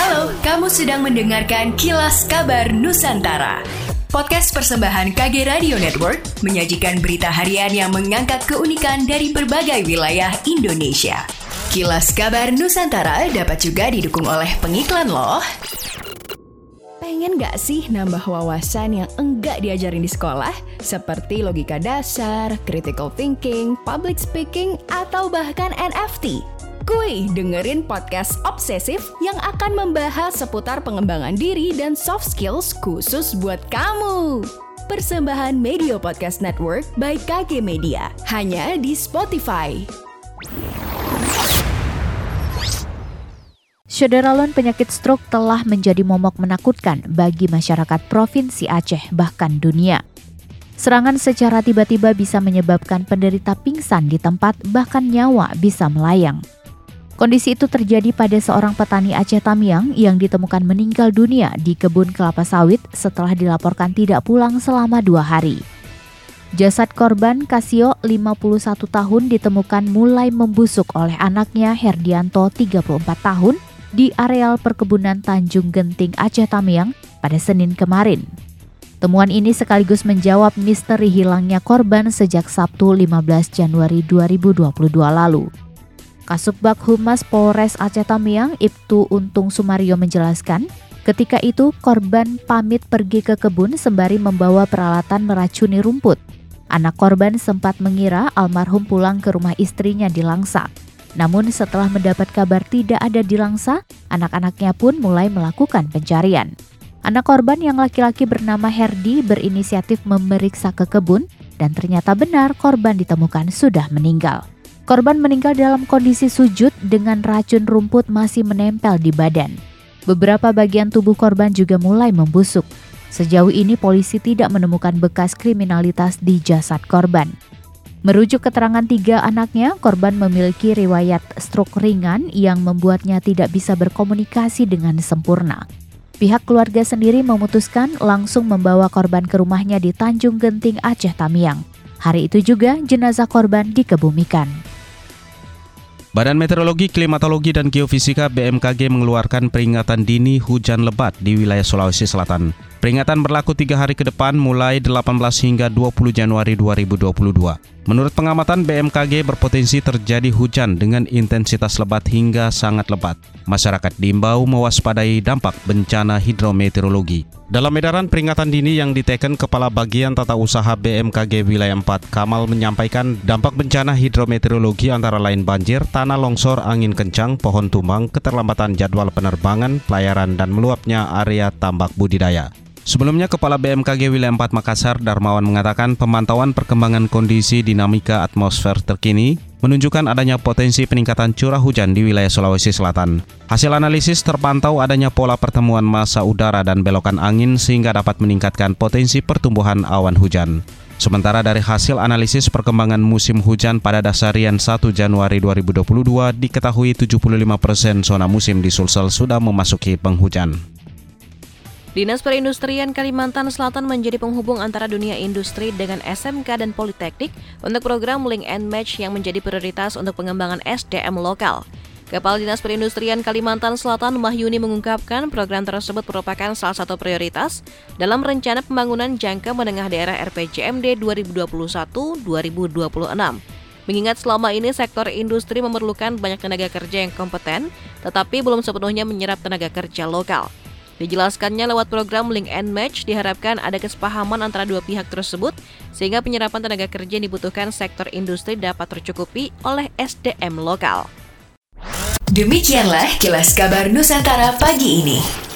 Halo, kamu sedang mendengarkan Kilas Kabar Nusantara. Podcast persembahan KG Radio Network menyajikan berita harian yang mengangkat keunikan dari berbagai wilayah Indonesia. Kilas Kabar Nusantara dapat juga didukung oleh pengiklan loh. Pengen gak sih nambah wawasan yang enggak diajarin di sekolah? Seperti logika dasar, critical thinking, public speaking, atau bahkan NFT? Kuy, dengerin podcast Obsesif yang akan membahas seputar pengembangan diri dan soft skills khusus buat kamu. Persembahan Media Podcast Network by KG Media, hanya di Spotify. Syederalon penyakit stroke telah menjadi momok menakutkan bagi masyarakat Provinsi Aceh bahkan dunia. Serangan secara tiba-tiba bisa menyebabkan penderita pingsan di tempat bahkan nyawa bisa melayang. Kondisi itu terjadi pada seorang petani Aceh Tamiang yang ditemukan meninggal dunia di kebun kelapa sawit setelah dilaporkan tidak pulang selama dua hari. Jasad korban Kasio 51 tahun ditemukan mulai membusuk oleh anaknya Herdianto 34 tahun di areal perkebunan Tanjung Genting Aceh Tamiang pada Senin kemarin. Temuan ini sekaligus menjawab misteri hilangnya korban sejak Sabtu 15 Januari 2022 lalu. Kasubag Humas Polres Aceh Tamiang, Ibtu Untung Sumario menjelaskan, ketika itu korban pamit pergi ke kebun sembari membawa peralatan meracuni rumput. Anak korban sempat mengira almarhum pulang ke rumah istrinya di Langsa. Namun setelah mendapat kabar tidak ada di Langsa, anak-anaknya pun mulai melakukan pencarian. Anak korban yang laki-laki bernama Herdi berinisiatif memeriksa ke kebun dan ternyata benar korban ditemukan sudah meninggal. Korban meninggal dalam kondisi sujud dengan racun rumput masih menempel di badan. Beberapa bagian tubuh korban juga mulai membusuk. Sejauh ini polisi tidak menemukan bekas kriminalitas di jasad korban. Merujuk keterangan tiga anaknya, korban memiliki riwayat stroke ringan yang membuatnya tidak bisa berkomunikasi dengan sempurna. Pihak keluarga sendiri memutuskan langsung membawa korban ke rumahnya di Tanjung Genting, Aceh Tamiang. Hari itu juga jenazah korban dikebumikan. Badan Meteorologi, Klimatologi, dan Geofisika BMKG mengeluarkan peringatan dini hujan lebat di wilayah Sulawesi Selatan. Peringatan berlaku tiga hari ke depan mulai 18 hingga 20 Januari 2022. Menurut pengamatan BMKG berpotensi terjadi hujan dengan intensitas lebat hingga sangat lebat. Masyarakat diimbau mewaspadai dampak bencana hidrometeorologi. Dalam edaran peringatan dini yang diteken Kepala Bagian Tata Usaha BMKG Wilayah 4, Kamal menyampaikan dampak bencana hidrometeorologi antara lain banjir, tanah longsor, angin kencang, pohon tumbang, keterlambatan jadwal penerbangan, pelayaran, dan meluapnya area tambak budidaya. Sebelumnya, Kepala BMKG Wilayah 4 Makassar, Darmawan mengatakan pemantauan perkembangan kondisi dinamika atmosfer terkini menunjukkan adanya potensi peningkatan curah hujan di wilayah Sulawesi Selatan. Hasil analisis terpantau adanya pola pertemuan massa udara dan belokan angin sehingga dapat meningkatkan potensi pertumbuhan awan hujan. Sementara dari hasil analisis perkembangan musim hujan pada dasarian 1 Januari 2022 diketahui 75% zona musim di Sulsel sudah memasuki penghujan. Dinas Perindustrian Kalimantan Selatan menjadi penghubung antara dunia industri dengan SMK dan Politeknik untuk program Link and Match yang menjadi prioritas untuk pengembangan SDM lokal. Kepala Dinas Perindustrian Kalimantan Selatan Mahyuni mengungkapkan program tersebut merupakan salah satu prioritas dalam rencana pembangunan jangka menengah daerah RPJMD 2021-2026. Mengingat selama ini sektor industri memerlukan banyak tenaga kerja yang kompeten, tetapi belum sepenuhnya menyerap tenaga kerja lokal. Dijelaskannya lewat program Link and Match diharapkan ada kesepahaman antara dua pihak tersebut sehingga penyerapan tenaga kerja yang dibutuhkan sektor industri dapat tercukupi oleh SDM lokal. Demikianlah kilas kabar Nusantara pagi ini.